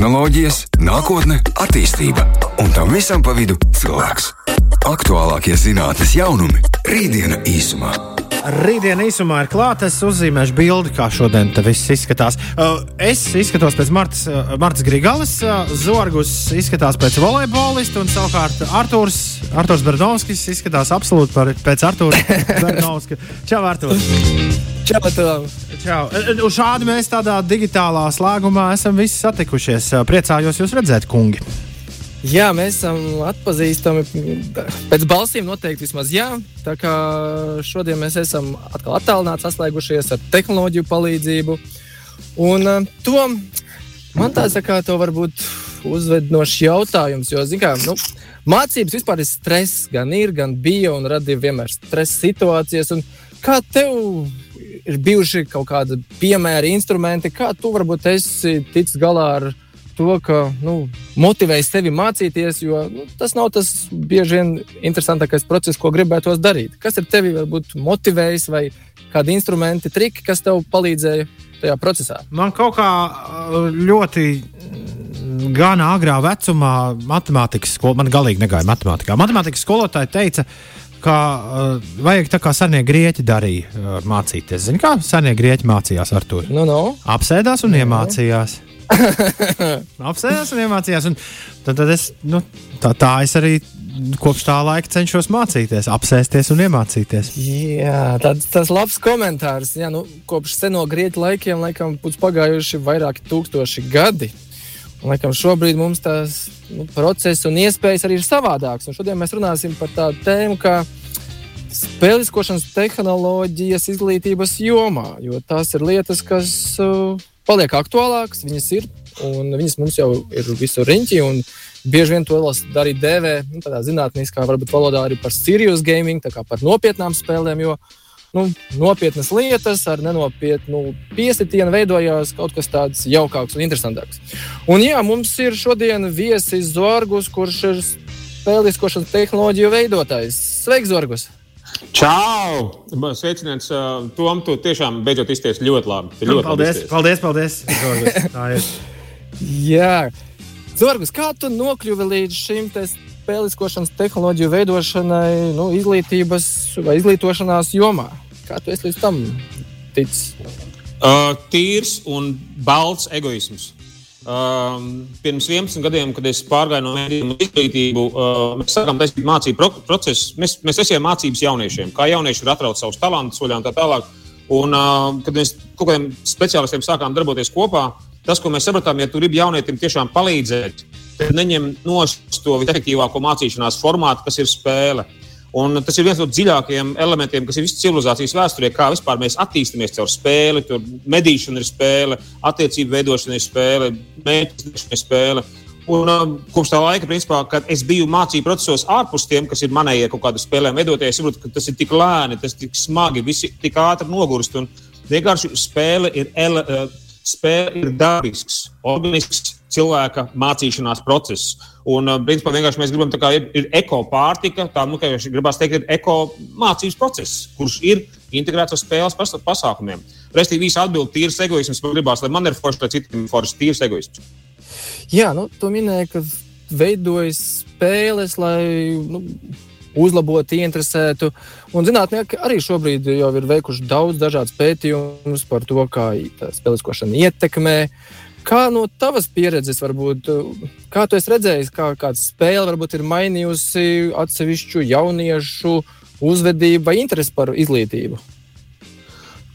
tehnoloģijas, nākotne, attīstība un tam visam pa vidu cilvēks. Aktuālākie zinātnīs jaunumi - rītdiena īsumā. Rītdiena īsumā ir klāta. Es uzzīmēšu bildi, kā šodien viss izskatās. Uh, es izskatos pēc Martas, uh, Martas Grigālas, uh, Zorgus izskatās pēc volejbolista, un savukārt Arthurs, Arthurs Bernovskis izskatās absolūti par, pēc Arthura Bernovska. Čau, Arthurs! Čau! Čau. Un šādi mēs tādā digitālā slēgumā esam visi satikušies. Priecājos jūs redzēt, kungi! Jā, mēs esam atpazīstami pēc balsīm, noteikti vismaz jā. Tā kā šodien mēs esam atkal attālināti, saslēgušies ar tehnoloģiju palīdzību. Un uh, to man tāds tā kā to varbūt uzvednošs jautājums, jo, zin kā, nu, mācības vispār ir stress, gan ir, gan bija un radīja vienmēr stresa situācijas. Un kā tev ir bijuši kaut kādi piemēri, instrumenti, kā tu varbūt esi ticis galā ar viņu? To, ka nu, motivējis tevi mācīties, jo nu, tas nav tas bieži vien interesantākais process, ko gribētos darīt. Kas ir tevi varbūt motivējis, vai kādi instrumenti, triki, kas tev palīdzēja tajā procesā? Man kaut kā uh, ļoti gan agrā vecumā matemātikas skolā, man galīgi negāja matemātikā. Matemātikas skolotāja teica, ka uh, vajag tā kā senie grieķi darīja uh, mācīties. Zini, kā senie grieķi mācījās ar to? No, no. Apsēdās un no, iemācījās. No. Apsēdās un iemācījās. Un tad, tad es, nu, tā, tā es arī kopš tā laika cenšos mācīties, apsēsties un iemācīties. Jā, tāds, tas labs komentārs. Jā, nu, kopš seno grieķu laikiem, laikam, būs pagājuši vairāki tūkstoši gadi. Un, laikam, šobrīd mums tas nu, process un iespējas arī ir savādāks. Un šodien mēs runāsim par tādu tēmu, kā spēliskošanas tehnoloģijas izglītības jomā. Jo tās ir lietas, kas uh, paliek aktuālākas, viņas ir, un viņas mums jau ir visur riņķi. Bieži vien to arī dēvē nu, tādā zinātniskā, varbūt valodā arī par serious gaming, kā par nopietnām spēlēm. Jo nu, nopietnas lietas ar nenopietnu piesitienu veidojās kaut kas tāds jaukāks un interesantāks. Un jā, mums ir šodien viesis Zorgus, kurš ir spēliskošanas tehnoloģiju veidotājs. Sveiks, Zorgus! Čau! Sveicināts, uh, Tom, tu tiešām beidzot izteicies ļoti labi. Ļoti paldies, labi paldies, paldies, paldies. Jā, Zorgus, kā tu nokļuvi līdz šim spēliskošanas tehnoloģiju veidošanai, nu, izglītības vai izglītošanās jomā? Kā tu esi līdz tam ticis? Uh, tīrs un balts egoisms. Um, pirms 11 gadiem, kad es pārgāju no mēdījiem uz izglītību, uh, mēs sākām taisīt mācību pro procesu. Mēs, mēs esam mācības jauniešiem, kā jaunieši var atraut savus talantus, un tā tālāk. Un, uh, kad mēs kaut kādiem speciālistiem sākām darboties kopā, tas, ko mēs sapratām, ja tu gribi jaunietim tiešām palīdzēt, tad neņem no to visefektīvāko mācīšanās formātu, kas ir spēle. Un tas ir viens no dziļākajiem elementiem, kas ir visas civilizācijas vēsturē, kā vispār mēs attīstāmies caur spēli. Tur medīšana ir spēle, attiecību veidošana ir spēle, mērķis ir spēle. Un, uh, kopš tā laika, principā, kad es biju mācību procesos ārpus tiem, kas ir manējie kaut kādu spēlēm veidoties, es saprotu, ka tas ir tik lēni, tas ir tik smagi, visi tik ātri nogurst. Un vienkārši spēle ir, ele, uh, spēle ir dabisks, organisks cilvēka mācīšanās process. Un, uh, principā, vienkārši mēs gribam, kā ir, ir ekopārtika, tā, nu, kā jau gribās teikt, ir ekomācības process, kurš ir integrēts ar spēles pas pasākumiem. Restīvi, īsi atbild tīrs egoisms, man gribās, lai man ir forši, lai citiem ir forši tīrs egoisms. Jā, nu, tu minēji, ka veidojas spēles, lai nu, uzlabotu, ieinteresētu. Un zinātnieki arī šobrīd jau ir veikuši daudz dažādu pētījumus par to, kā spēlēšana ietekmē Kā no tavas pieredzes, varbūt, kā tu esi redzējis, kā kāda spēle varbūt ir mainījusi atsevišķu jauniešu uzvedību vai interesi par izglītību?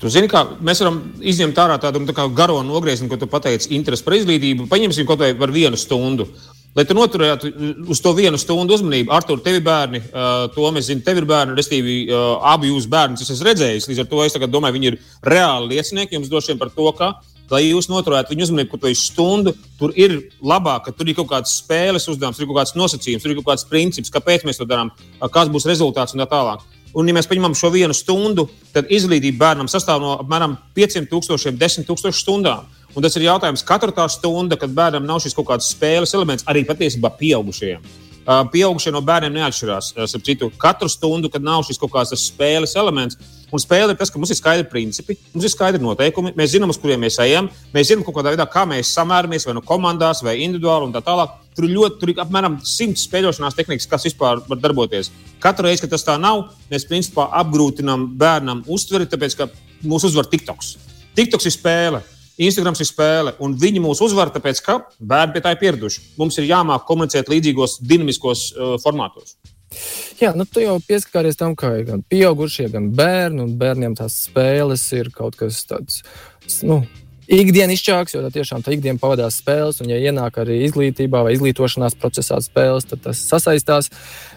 Tu zini, kā mēs varam izņemt ārā tādu tā garo nogriezienu, ko tu pateici, interesi par izglītību. Paņemsim kaut vai par vienu stundu. Lai tu noturētu uz to vienu stundu uzmanību, Artur, tev ir bērni, uh, to mēs zinām, tev ir bērni, respektīvi, uh, abi jūsu bērni, es esmu redzējis. Līdz ar to es domāju, viņi ir reāli liecinieki jums droši vien par to, ka lai jūs noturētu viņu uzmanību kaut kādu stundu, tur ir labāk, ka tur ir kaut kāds spēles uzdevums, tur ir kaut kāds nosacījums, tur ir kaut kāds princips, kāpēc mēs to darām, kāds būs rezultāts un tā tālāk. Un, ja mēs paņemam šo vienu stundu, tad izglītība bērnam sastāv no apmēram 5,000, 10,000 stundām. Un tas ir jautājums, katra tā stunda, kad bērnam nav šis kaut kāds spēles elements, arī patiesībā pieaugušajiem. Pieaugušie no bērniem neatšķirās. Citu, katru stundu, kad nav šis kaut kāds spēles elements, Un spēle ir tas, ka mums ir skaidri principi, mums ir skaidri noteikumi, mēs zinām, uz kuriem mēs ejam, mēs zinām, kādā veidā kā mēs samēramies, vai no komandās, vai individuāli un tā tālāk. Tur ir ļoti, tur ir apmēram simts spēļošanās tehnikas, kas vispār var darboties. Katru reizi, kad tas tā nav, mēs principā apgrūtinām bērnam uztveri, tāpēc ka mūs uzvar TikToks. TikToks ir spēle. Instagrams ir spēle, un viņi mūs uzvar, tāpēc ka bērni pie tā ir pieraduši. Mums ir jāmāk komunicēt līdzīgos, dinamiskos uh, formātos. Jā, nu, tu jau pieskaries tam, ka gan pieaugušie, gan bērni, un bērniem tās spēles ir kaut kas tāds. Nu, Ikdienišķāks, jo tā tiešām tā ikdiena pavadās spēles, un, ja ienāk arī izglītībā vai izglītošanās procesā spēles, tad tas sasaistās.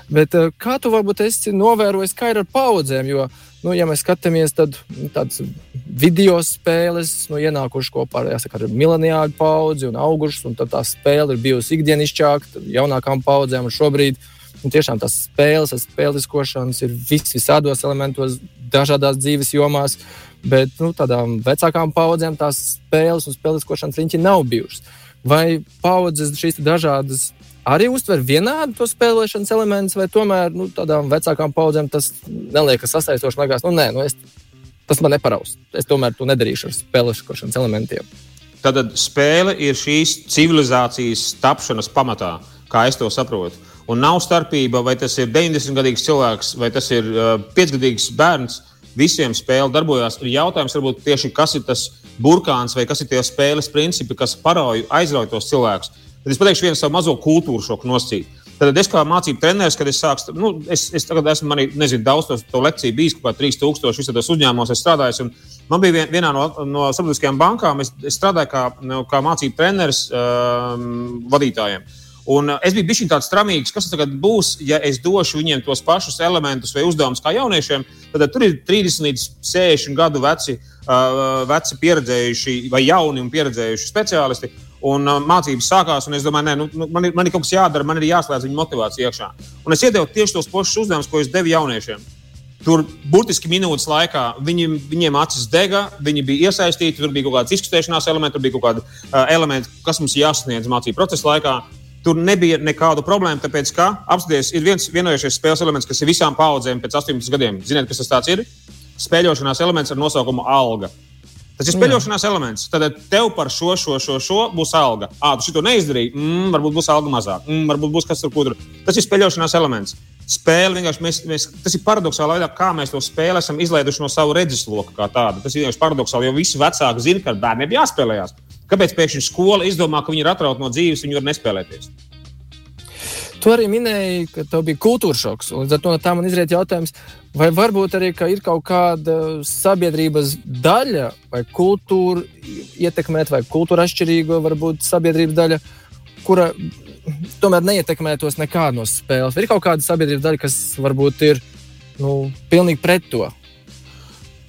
Bet eh, kā tu varbūt esi novērojis, kā ir ar paudzēm? Jo, nu, ja mēs skatāmies, tad nu, tādas video spēles nu, ienākušas kopā ar, jāsaka, ar mileniāļu paudzi un augušas, un tā spēle ir bijusi ikdienišķāka jaunākām paudzēm. Šobrīd Un tiešām tās spēles, tas spēliskošanas ir vis, visādos elementos, dažādās dzīves jomās, bet nu, tādām vecākām paudzēm tās spēles un spēliskošanas riņķi nav bijušas. Vai paudzes šīs dažādas arī uztver vienādi to spēlēšanas elementus, vai tomēr nu, tādām vecākām paudzēm tas neliekas sasaistoši? Liekas, nu, nē, nu, es, tas man neparaus. Es tomēr to nedarīšu ar spēlēšanas elementiem. Tad spēle ir šīs civilizācijas tapšanas pamatā, kā es to saprotu. Un nav starpība, vai tas ir 90-gadīgs cilvēks vai tas ir uh, 5-gadīgs bērns. Visiem spēle darbojās. Ir jautājums, varbūt tieši kas ir tas burkāns vai kas ir tie spēles principi, kas parauj, aizrauj tos cilvēkus. Tad es pateikšu vienu savu mazo kultūru šoku noscīt. Tad es kā mācību treneris, kad es sāku, nu, es, es tagad esmu, manī, nezinu, daudz to, to lekciju bijis, kaut kā 3000 visos uzņēmumos strādājis. Man bija vienā no, no sabiedriskajām bankām, es, es strādāju kā, nu, kā mācību treneris um, vadītājiem. Un uh, es biju bijis tāds tramīgs, kas tagad būs, ja es došu viņiem tos pašus elementus vai uzdevumus kā jauniešiem. Tad tur ir 30 līdz 60 gadu veci, uh, veci pieredzējuši vai jauni un pieredzējuši speciālisti. Un uh, mācības sākās, un es domāju, nē, nu, nu, man, ir, man ir kaut kas jādara, man ir jāslēdz viņa motivācija iekšā. Un es iedevu tieši tos pašus uzdevumus, ko es devu jauniešiem. Tur burtiski minūtes laikā viņi, viņiem acis dega, viņi bija iesaistīti, tur bija kaut kādas izkustēšanās elementi, tur bija kaut kādi uh, elementi, kas mums jāsasniedz mācību procesa laikā. Tur nebija nekādu problēmu, tāpēc, ka apstāties, ir viens vienojušies spēles elements, kas ir visām paudzēm pēc 18 gadiem. Ziniet, kas tas ir? Spēļošanās elements ar nosaukumu alga. Tas ir spēļošanās Jā. elements. Tad tev par šo, šo, šo, šo būs alga. Ah, tu šo neizdarīji. Mm, varbūt būs alga mazāk. Mm, varbūt būs kas ar kudru. Tas ir spēļošanās elements. Spēle vienkārši mēs, mēs, tas ir paradoxāli, veidā, kā mēs to spēli esam izlaiduši no savu redzesloka. Tas ir vienkārši paradoxāli, jo visi vecāki zina, ka bērniem jāspēlējās. Kāpēc pēkšņi skola izdomā, ka viņi ir atrauti no dzīves, viņi var nespēlēties? Tu arī minēji, ka tev bija kultūras šoks. Līdz ar to no tā man izriet jautājums, vai varbūt arī ka ir kaut kāda sabiedrības daļa, vai kultūra ietekmēt, vai kultūra atšķirīga, varbūt sabiedrības daļa, kura tomēr neietekmētos nekādu no spēles. Vai ir kaut kāda sabiedrības daļa, kas varbūt ir nu, pilnīgi pret to.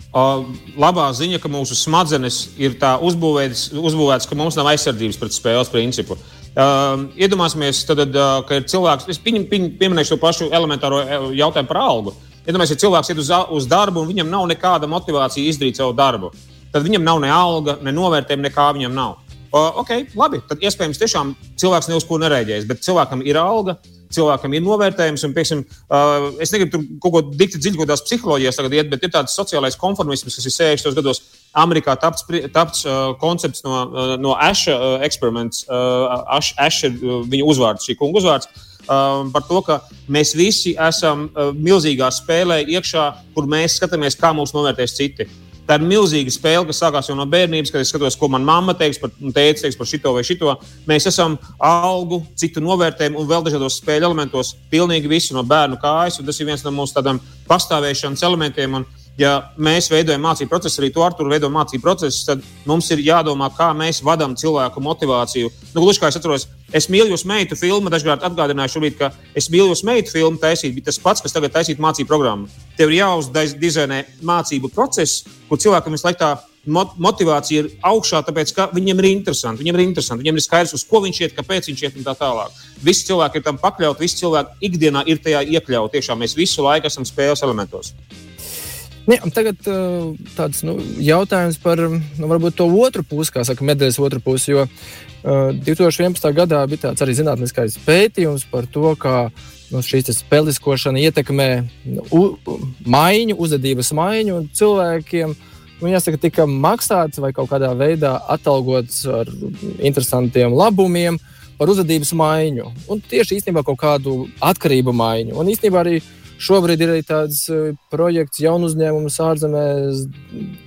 Labā ziņa, ka mūsu smadzenes ir tā uzbūvētas, uzbūvētas ka mums nav aizsardzības pret spēles principu. Uh, iedomāsimies, tad, uh, ka ir cilvēks, es pieņem, pieņem, pieminēšu to pašu elementāro jautājumu par algu. Iedomājieties, ja cilvēks iet uz, uz darbu un viņam nav nekāda motivācija izdarīt savu darbu. Tad viņam nav ne alga, ne novērtējuma, nekā viņam nav. Uh, ok, labi, tad iespējams tiešām cilvēks ne uz ko nereaģēs, bet cilvēkam ir alga, uh, cilvēkam ir novērtējums. Un, pieksim, uh, es negribu tur kaut ko dikti dziļi, kaut kādās psiholoģijās tagad iet, bet ir tāds sociālais konformisms, kas ir 60. gados Amerikā tapts, tapts uh, koncepts no, uh, no Asha uh, eksperiments. Uh, Ash, Ash ir uh, viņa uzvārds, šī kunga uzvārds. Uh, par to, ka mēs visi esam uh, milzīgā spēlē iekšā, kur mēs skatāmies, kā mūs novērtēs citi. Tā ir milzīga spēle, kas sākās jau no bērnības, kad es skatos, ko manā mamma teiks par, teica, teiks par šito vai šito. Mēs esam algu, citu novērtējumu un vēl dažādos spēļu elementos, pilnīgi visi no bērnu kājas. Tas ir viens no mūsu tādiem pastāvēšanas elementiem. Un, ja mēs veidojam mācību procesu, arī to ar to veido mācību procesu, tad mums ir jādomā, kā mēs vadām cilvēku motivāciju. Nu, gluži kā es atceros, es mīlu jūs meitu filmu, dažkārt atgādināju šobrīd, ka es mīlu jūs meitu filmu taisīt, bet tas pats, kas tagad taisīt mācību programmu. Tev ir jāuzdizainē mācību process, kur cilvēkam visu laiku tā motivācija ir augšā, tāpēc ka viņam ir interesanti. Viņam ir interesanti, viņam ir skaidrs, uz ko viņš iet, kāpēc viņš iet un tā tālāk. Visi cilvēki ir tam pakļauti, visi cilvēki ikdienā ir tajā iekļauti. Tiešām mēs visu laiku esam spēles elementos. Ne, tagad uh, tāds nu, jautājums par nu, to otru pusi, kā saka, medaļas otru pusi. Jo uh, 2011. gadā bija tāds arī zinātniskais pētījums par to, kā nu, šī spēliskošana ietekmē nu, u, maiņu, uzvedības maiņu cilvēkiem. Nu, jāsaka, tika maksāts vai kaut kādā veidā atalgots ar interesantiem labumiem par uzvedības maiņu. Un tieši īstenībā kaut kādu atkarību maiņu. Un īstenībā arī šobrīd ir arī tāds e, projekts, jaunu uzņēmums ārzemēs,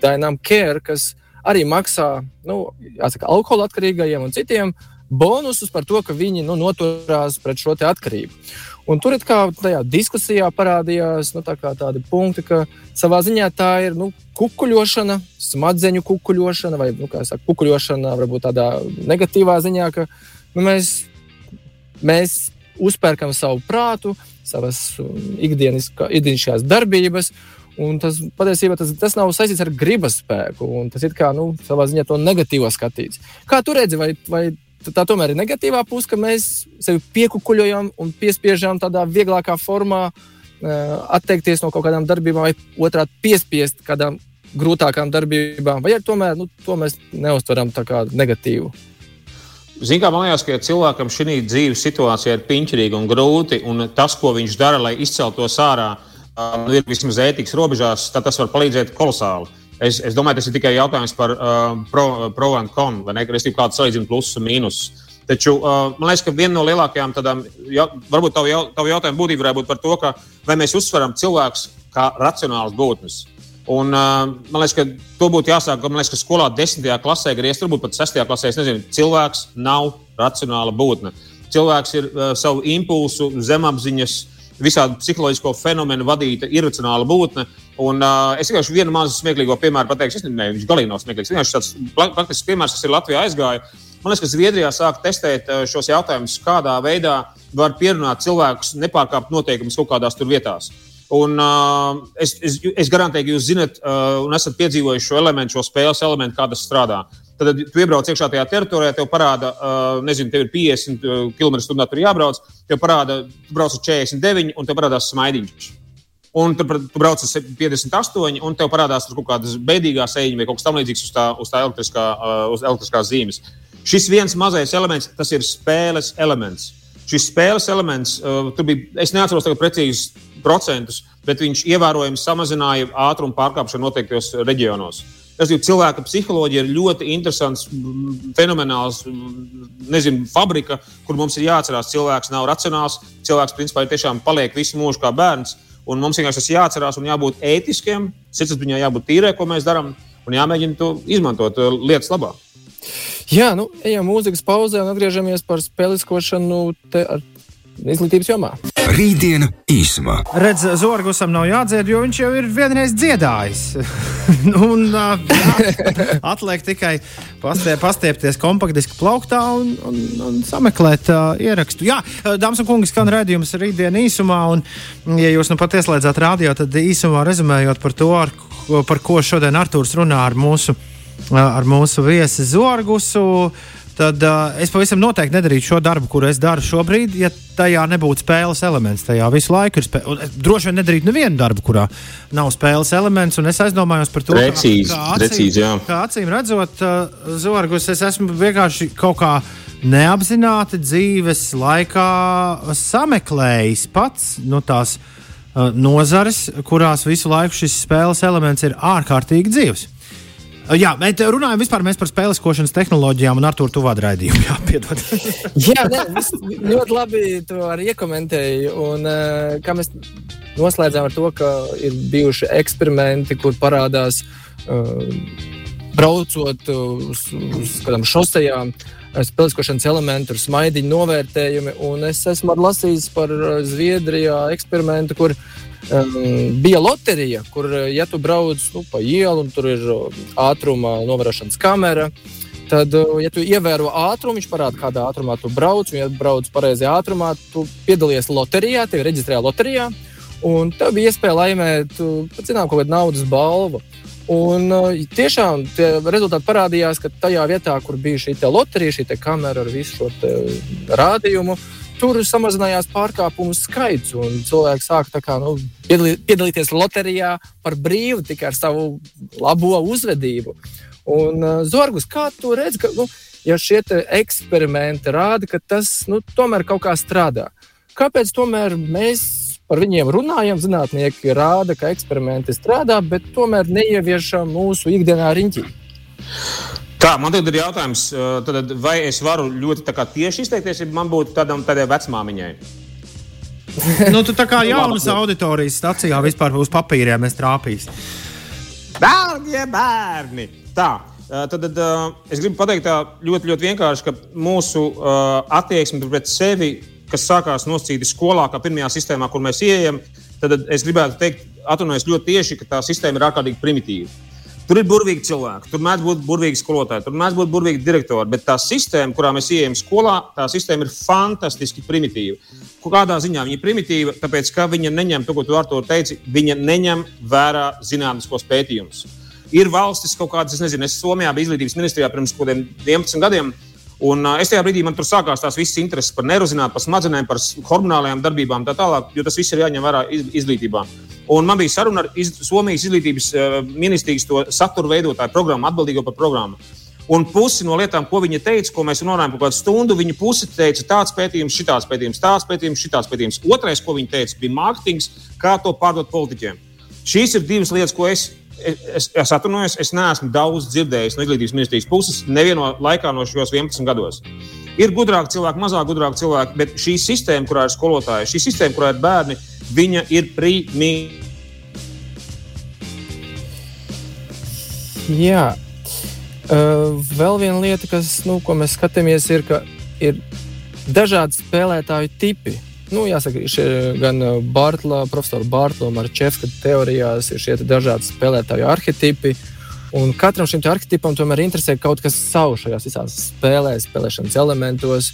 Dynam Care, kas arī maksā nu, jāsaka, alkohola atkarīgajiem un citiem bonusus par to, ka viņi nu, noturās pret šo atkarību. Un tur it kā tajā diskusijā parādījās nu, tā tādi punkti, ka savā ziņā tā ir nu, kukuļošana, smadzeņu kukuļošana, vai nu, saka, kukuļošana varbūt tādā negatīvā ziņā, ka nu, mēs, mēs uzpērkam savu prātu, savas um, ikdienišķās darbības. Un tas patiesībā tas, tas nav saistīts ar gribas spēku. Tas ir kā nu, savā ziņā to negatīvo skatīts. Kā tu redzi, vai, vai tā tomēr ir negatīvā puse, ka mēs sevi piekukuļojam un piespiežam tādā vieglākā formā atteikties no kaut kādām darbībām, vai otrādi piespiest kādām grūtākām darbībām, vai arī tomēr nu, to mēs neuztveram kā negatīvu. Ziniet, kā man liekas, ka ja cilvēkam šī dzīves situācija ir piņķerīga un grūti, un tas, ko viņš dara, lai izceltos ārā, nu, ir vismaz ētikas robežās, tad tas var palīdzēt kolosāli. Es, es domāju, tas ir tikai jautājums par uh, pro, pro un con, vai ne? Respektīvi, kāds salīdzina plusus un mīnusus. Taču uh, man liekas, ka viena no lielākajām tādām, ja, varbūt tavu, jau, tavu jautājumu būtība varētu būt par to, ka vai mēs uzsveram cilvēkus kā racionālus būtnes. Un, uh, man liekas, ka to būtu jāsāk. Man liekas, ka skolā desmitajā klasē, griezt, varbūt pat sestajā klasē, es nezinu, cilvēks nav racionāla būtne. Cilvēks ir uh, savu impulsu, zemapziņas, visādi psiholoģisko fenomenu vadīta iracionāla būtne. Un, uh, es vienkārši vienu mazu smieklīgo piemēru pateikšu. Es nezinu, viņš galīgi nav smieklīgs. Viņš tāds praktisks piemērs, kas ir Latvijā aizgāja. Man liekas, ka Zviedrijā sāk testēt šos jautājumus, kādā veidā var pierunāt cilvēkus nepārkāpt noteikumus kaut kādās tur vietās. Un, uh, es, es, es garantēju, ka jūs zinat uh, un esat piedzīvojuši šo elementu, šo spēles elementu, kā tas strādā. Tad, kad tu iebrauc iekšā tajā teritorijā, tev parāda, uh, nezinu, tev ir 50 km/h, tur jābrauc. Tev parāda, tu brauc uz 49, un tev parādās smaidiņš. Un tu, tu brauc uz 58, un tev parādās kaut kādas beidīgās eņģis vai kaut kas tamlīdzīgs uz tā, uz tā elektriskā, uh, uz elektriskās zīmes. Šis viens mazais elements, tas ir spēles elements šis spēles elements, uh, tur bija, es neatceros precīzi procentus, bet viņš ievērojami samazināja ātrumu pārkāpšanu noteiktos reģionos. Tas ir cilvēka psiholoģija, ir ļoti interesants, fenomenāls, nezinu, fabrika, kur mums ir jāatcerās, cilvēks nav racionāls. Cilvēks principā ir tiešām paliek visu mūžu kā bērns. Un mums vienkārši tas jāatcerās un jābūt ētiskiem, sirdsapziņā jābūt tīrē, ko mēs darām, un jāmēģina to izmantot uh, lietas labā. Jā, nu, ejam mūzikas pauzē un atgriežamies par spēliskošanu ar izglītības jomā. Rītdiena īsumā. Redz, Zorgusam nav jādzied, jo viņš jau ir vienreiz dziedājis. un, jā, atliek tikai pastie, pastiepties kompaktdiska plauktā un, un, un sameklēt uh, ierakstu. Jā, dāmas un kungi, skan redzējums rītdiena īsumā. Un, ja jūs nu pat ieslēdzat radio, tad īsumā rezumējot par to, ar, par ko šodien Artūrs runā ar mūsu ar mūsu viesi Zorgusu. Tad uh, es pavisam noteikti nedarītu šo darbu, kuru es daru šobrīd, ja tajā nebūtu spēles elements. Tajā visu laiku ir spēle. Droši vien nedarītu nevienu darbu, kurā nav spēles elements. Un es aizdomājos par to, precīzi, kā, kā, acīm, precīzi, jā. kā acīm redzot, uh, Zorgus, es esmu vienkārši kaut kā neapzināti dzīves laikā sameklējis pats no tās uh, nozares, kurās visu laiku šis spēles elements ir ārkārtīgi dzīves. Jā, bet runājam vispār par spēles košanas tehnoloģijām un ar to tuvādu raidījumu. Jā, piedod. Jā, ne, ļoti labi to arī iekomentēji. Un, uh, kā mēs noslēdzām ar to, ka ir bijuši eksperimenti, kur parādās uh, braucot uz, uz kādām šosejām. Spēlēšanas elementu, smaidiņu novērtējumi. Un es esmu lasījis par Zviedrijā eksperimentu, kur uh, um, bija loterija, kur, uh, ja tu brauc nu, pa ielu un tur ir uh, ātruma novērošanas kamera, tad, uh, ja tu ievēro ātrumu, viņš parāda, kādā ātrumā tu brauc. Un, ja brauc pareizajā ātrumā, tu piedalies loterijā, tevi reģistrē loterijā, un tev bija iespēja laimēt, zinām, kaut kādu naudas balvu. Un tiešām tie rezultāti parādījās, ka tajā vietā, kur bija šī loterija, šī kamera ar visu šo rādījumu, tur samazinājās pārkāpumu skaits. Cilvēki sāka kā, nu, piedalīties loterijā par brīvu tikai ar savu labo uzvedību. Un, uh, Zorgus, kā tu redzi, ka nu, ja šie eksperimenti rāda, ka tas nu, tomēr kaut kā strādā? Kāpēc tomēr mēs par viņiem runājam? Zinātnieki rāda, ka eksperimenti strādā, bet tomēr neieviešam mūsu ikdienā riņķī. Tā, man ir jautājums, tad, vai es varu ļoti tieši izteikties, ja man būtu tādam, tādai vecmāmiņai? nu, tu tā kā jaunas auditorijas stācijā vispār uz papīriem trāpīs. Dārgie bērni! Tā, tad, tad es gribu pateikt tā ļoti, ļoti vienkārši, ka mūsu attieksme pret sevi, kas sākās nosacīti skolā, kā pirmajā sistēmā, kur mēs ieejam, tad es gribētu teikt, atrunājot ļoti tieši, ka tā sistēma ir ārkārtīgi primitīva. Tur ir burvīgi cilvēki, tur mēdz būt burvīgi skolotāji, tur mēdz būt burvīgi direktori. Bet tā sistēma, kurā mēs ieejam skolā, tā sistēma ir fantastiski primitīva. Kādā ziņā viņa ir primitīva? Tāpēc, ka viņa neņem to, ko tu ar to teici, viņa neņem vērā zinātniskos pētījumus. Ir valstis kaut kādas, es nezinu, es Somijā biju izglītības ministrijā pirms kaut kādiem 11 gadiem. Un es tajā brīdī man tur sākās tās visas intereses par neirozinātnēm, par smadzenēm, par hormonālajām darbībām, tā tālāk, jo tas viss ir jāņem vērā iz, izglītībā. Un man bija saruna ar iz, Somijas izglītības ministrijas satura veidotāju programmu, atbildīgo par programmu. Un pusi no lietām, ko viņa teica, ko mēs runājām par kādu stundu, viņa pusi teica, tāds pētījums, šitāds pētījums, tāds pētījums, šitāds pētījums. Otrais, ko viņa teica, bija mārketings, kā to pārdot politiķiem. Šīs ir divas lietas, ko es es, es atvainojos, es neesmu daudz dzirdējis no izglītības ministrijas puses, nevienā laikā no šos 11 gados. Ir gudrāki cilvēki, mazāk gudrāki cilvēki, bet šī sistēma, kurā ir skolotāji, šī sistēma, kurā ir bērni, viņa ir prīmīga. Jā, uh, vēl viena lieta, kas, nu, ko mēs skatāmies, ir, ka ir dažādi spēlētāju tipi. Nu, jāsaka, šie gan uh, Bartla, profesora Bartla un Marčevska teorijās ir šie dažādi spēlētāju arhetipi. Un katram šim arhetipam tomēr interesē kaut kas savs šajās visās spēlēs, spēlēšanas elementos.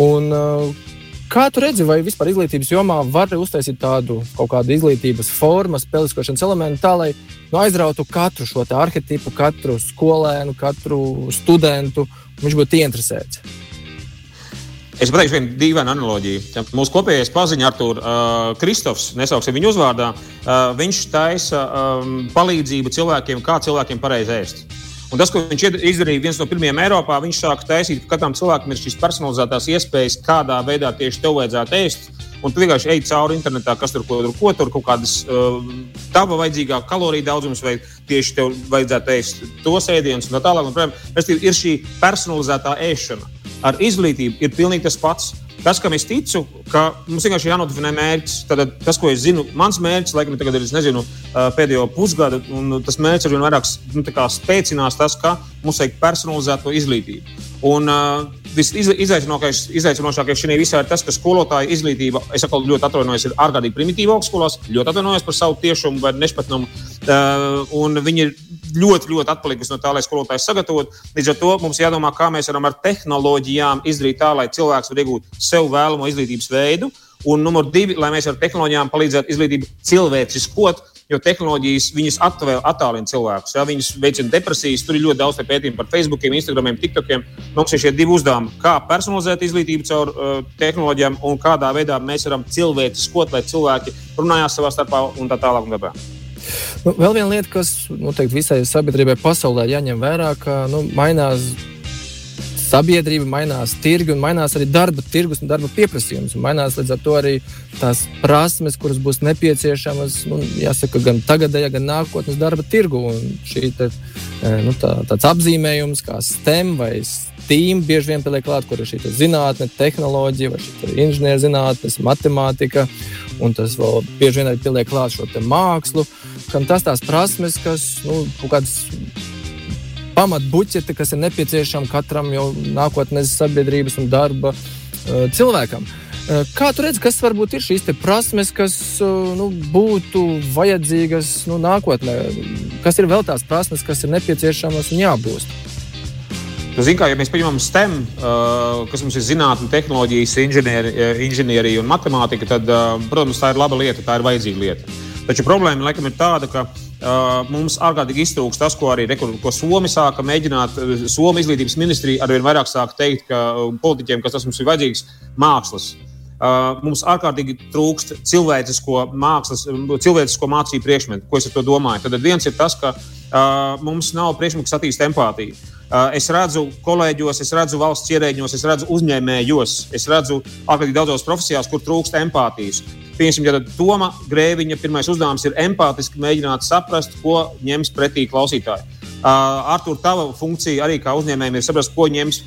Un, uh, kā tu redzi, vai vispār izglītības jomā var uztaisīt tādu kaut kādu izglītības formu, spēlēšanas elementu, tā lai nu, aizrautu katru šo arhetipu, katru skolēnu, katru studentu, viņš būtu ieinteresēts? Es pateikšu vienu dīvainu analoģiju. Mūsu kopējais paziņš, Artur, uh, Kristofs, nesauksim viņu uzvārdā, uh, viņš taisa um, palīdzību cilvēkiem, kā cilvēkiem pareizi ēst. Un tas, ko viņš izdarīja, viens no pirmajiem Eiropā, viņš sāka taisīt, ka katram cilvēkam ir šīs personalizētās iespējas, kādā veidā tieši tev vajadzētu ēst. Un tu vienkārši ej cauri internetā, kas tur ko tur, ko tur kaut kādas uh, tava vajadzīgā kaloriju daudzums, vai tieši tev vajadzētu ēst tos ēdienus un tā tālāk. Un, protams, ir šī personalizētā ēšana ar izglītību ir pilnīgi tas pats. Tas, kam es ticu, ka mums vienkārši jānodefinē mērķis. Tad tas, ko es zinu, mans mērķis, laikam, ir nezinu, pēdējo pusgadu, un tas mērķis ar vien vairāk nu, spēcinās tas, ka mums vajag personalizēto izglītību. Un uh, visizaicinošākais šajā visā ir tas, ka skolotāja izglītība, es atkal ļoti atvainojos, ir ārkārtīgi primitīva augstskolās, ļoti atvainojos par savu tiešumu vai nešpatnumu. Uh, viņi ir ļoti, ļoti atpalikusi no tā, lai skolotājs sagatavotu. Līdz ar to mums jādomā, kā mēs varam ar tehnoloģijām izdarīt tā, lai cilvēks var iegūt sev vēlamo izglītības veidu. Un numur divi, lai mēs ar tehnoloģijām palīdzētu izglītību cilvēciskot, jo tehnoloģijas viņas attālina cilvēkus. Ja? Viņas veicina depresijas, tur ir ļoti daudz pētījumu par Facebook, Instagram, TikTokiem. Mums ir šie divi uzdevumi, kā personalizēt izglītību caur uh, tehnoloģijām un kādā veidā mēs varam cilvēciskot, lai cilvēki runājās savā starpā un tā tālāk. Un tā Nu, vēl viena lieta, kas noteikti visai sabiedrībai pasaulē jāņem vērā, ka nu, mainās sabiedrība, mainās tirgi un mainās arī darba tirgus un darba pieprasījums. Un mainās līdz ar to arī tās prasmes, kuras būs nepieciešamas nu, jāsaka, gan tagadējā, gan nākotnes darba tirgu. Un šī te, e, nu, tā, tāds apzīmējums kā STEM vai STEAM bieži vien pieliek klāt, kur ir šī zinātne, tehnoloģija vai inženierzinātnes, matemātika. Un tas vēl bieži vien arī pieliek klāt šo mākslu, kam tas tās prasmes, kas nu, kaut kādas pamatbuķete, kas ir nepieciešama katram jau nākotnes sabiedrības un darba uh, cilvēkam. Uh, kā tu redzi, kas varbūt ir šīs prasmes, kas uh, nu, būtu vajadzīgas nu, nākotnē? Kas ir vēl tās prasmes, kas ir nepieciešamas un jābūt? Nu, kā, ja mēs paņemam STEM, uh, kas mums ir zinātnē, tehnoloģijas, inženieri, inženierija un matemātika, tad, uh, protams, tā ir laba lieta, tā ir vajadzīga lieta. Taču problēma laikam ir tāda, ka uh, mums ārkārtīgi iztrūks tas, ko arī ko Somi sāka mēģināt. Somijas izglītības ministrija arvien vairāk sāk teikt, ka politiķiem, kas tas mums ir vajadzīgs, mākslas. Uh, mums ārkārtīgi trūkst cilvēcisko mākslas, cilvēcisko mācību priekšmetu. Ko es ar to domāju? Tad viens ir tas, ka uh, mums nav priekšmetu, kas attīst empātiju. Uh, es redzu kolēģos, es redzu valsts ierēģiņos, es redzu uzņēmējos, es redzu ārkārtīgi daudzos profesijās, kur trūkst empātijas. Piemēram, ja Toma Grēviņa pirmais uzdevums ir empātiski mēģināt saprast, ko ņems pretī klausītāji. Uh, Artur, tava funkcija arī kā uzņēmējiem ir saprast, ko ņems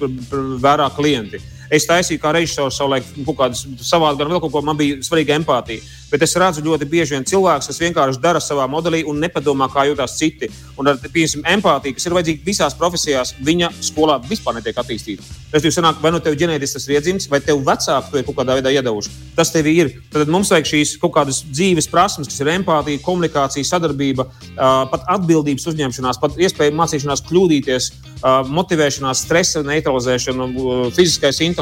vērā klienti. Uh, Es taisīju kā režisors savulaik kaut kādus savādāk, gan vēl kaut ko, man bija svarīga empātija. Bet es redzu ļoti bieži vien cilvēkus, kas vienkārši dara savā modelī un nepadomā, kā jūtas citi. Un ar piemēram, empātiju, kas ir vajadzīga visās profesijās, viņa skolā vispār netiek attīstīta. Tas jau sanāk, vai no tev ģenētisks iedzims, vai tev vecāki to ir kaut kādā veidā iedevuši. Tas tev ir. Tad mums vajag šīs kaut kādas dzīves prasmes, kas ir empātija, komunikācija, sadarbība, pat atbildības uzņemšanās, pat iespēja mācīšanās kļūdīties, motivēšanās, stresa neutralizēšana, fiziskais intelekts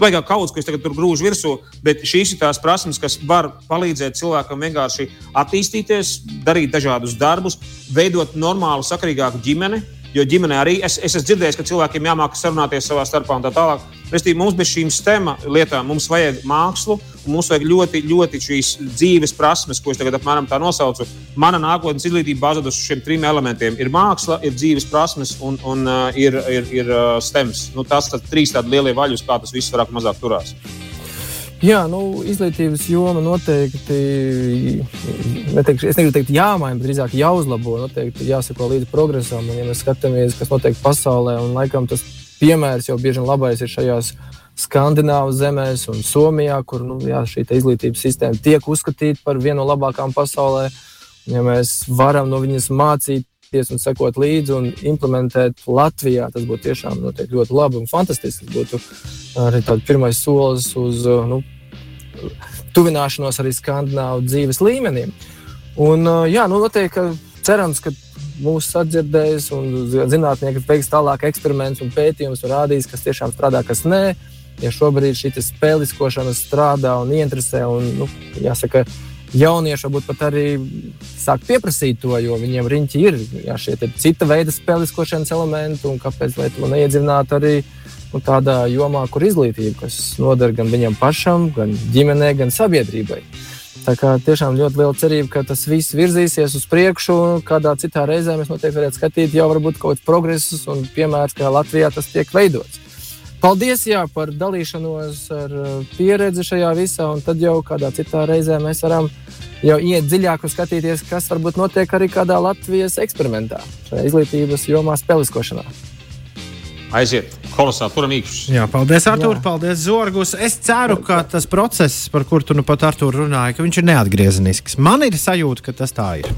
baigā kaudzes, ko es tagad tur grūžu virsū, bet šīs ir tās prasmes, kas var palīdzēt cilvēkam vienkārši attīstīties, darīt dažādus darbus, veidot normālu, sakarīgāku ģimeni. Jo ģimenē arī es, es esmu dzirdējis, ka cilvēkiem jāmāk sarunāties savā starpā un tā tālāk. Restīvi, mums bez šīm stema lietām mums vajag mākslu, mums vajag ļoti, ļoti šīs dzīves prasmes, ko es tagad apmēram tā nosaucu. Mana nākotnes izglītība bāzētas uz šiem trim elementiem. Ir māksla, ir dzīves prasmes un, un uh, ir, ir, ir uh, stems. Nu, tas ir trīs tādi lielie vaļi, uz kā tas viss vairāk mazāk turās. Jā, nu, izglītības joma noteikti, neteikšu, es negribu teikt, jāmaina, bet drīzāk jāuzlabo. Noteikti jāsako līdzi progresam. Un, ja mēs skatāmies, kas notiek pasaulē, un laikam tas piemērs jau bieži vien labais ir šajās Skandināvijas zemēs un Somijā, kur nu, jā, šī izglītības sistēma tiek uzskatīta par vienu no labākajām pasaulē. Ja mēs varam no viņas mācīties un sekot līdzi un implementēt Latvijā, tas būtu tiešām ļoti labi un fantastiski. Tas būtu arī tāds pirmais solis uz nu, tuvināšanos arī skandināvu dzīves līmenim. Un, jā, nu, noteikti, cerams, ka mūsu sadzirdējis un zinātnieki veiks tālāk eksperimentus un pētījumus un rādīs, kas tiešām strādā, kas nē. Ja šobrīd šī spēliskošana strādā un interesē, un nu, jāsaka, jaunieši varbūt pat arī sāk pieprasīt to, jo viņiem riņķi ir jā, šie cita veida spēliskošanas elementi, un kāpēc to neiedzināt arī nu, tādā jomā, kur izglītība, kas noder gan viņam pašam, gan ģimenei, gan sabiedrībai. Tā kā tiešām ļoti liela cerība, ka tas viss virzīsies uz priekšu. Kādā citā reizē mēs noteikti varētu skatīt jau varbūt kaut kādus progresus un piemērus, kā Latvijā tas tiek veidots. Paldies jā, par dalīšanos ar uh, pieredzi šajā visā, un tad jau kādā citā reizē mēs varam jau iet dziļāk un skatīties, kas varbūt notiek arī kādā Latvijas eksperimentā, šajā izglītības jomā, spēliskošanā. Aiziet! kolosāli turam īkšķus. Jā, paldies, Artur, Jā. paldies, Zorgus. Es ceru, ka tas process, par kuru tu nu pat Artur runāji, ka viņš ir neatgriezenisks. Man ir sajūta, ka tas tā ir.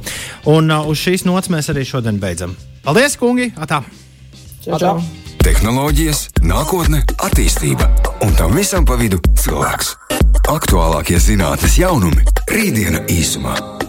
Un uh, uz šīs nots mēs arī šodien beidzam. Paldies, kungi! Atā. Čau, čau. Tehnoloģijas, nākotne, attīstība un tam visam pa vidu cilvēks. Aktuālākie zinātnīs jaunumi - rītdiena īsumā.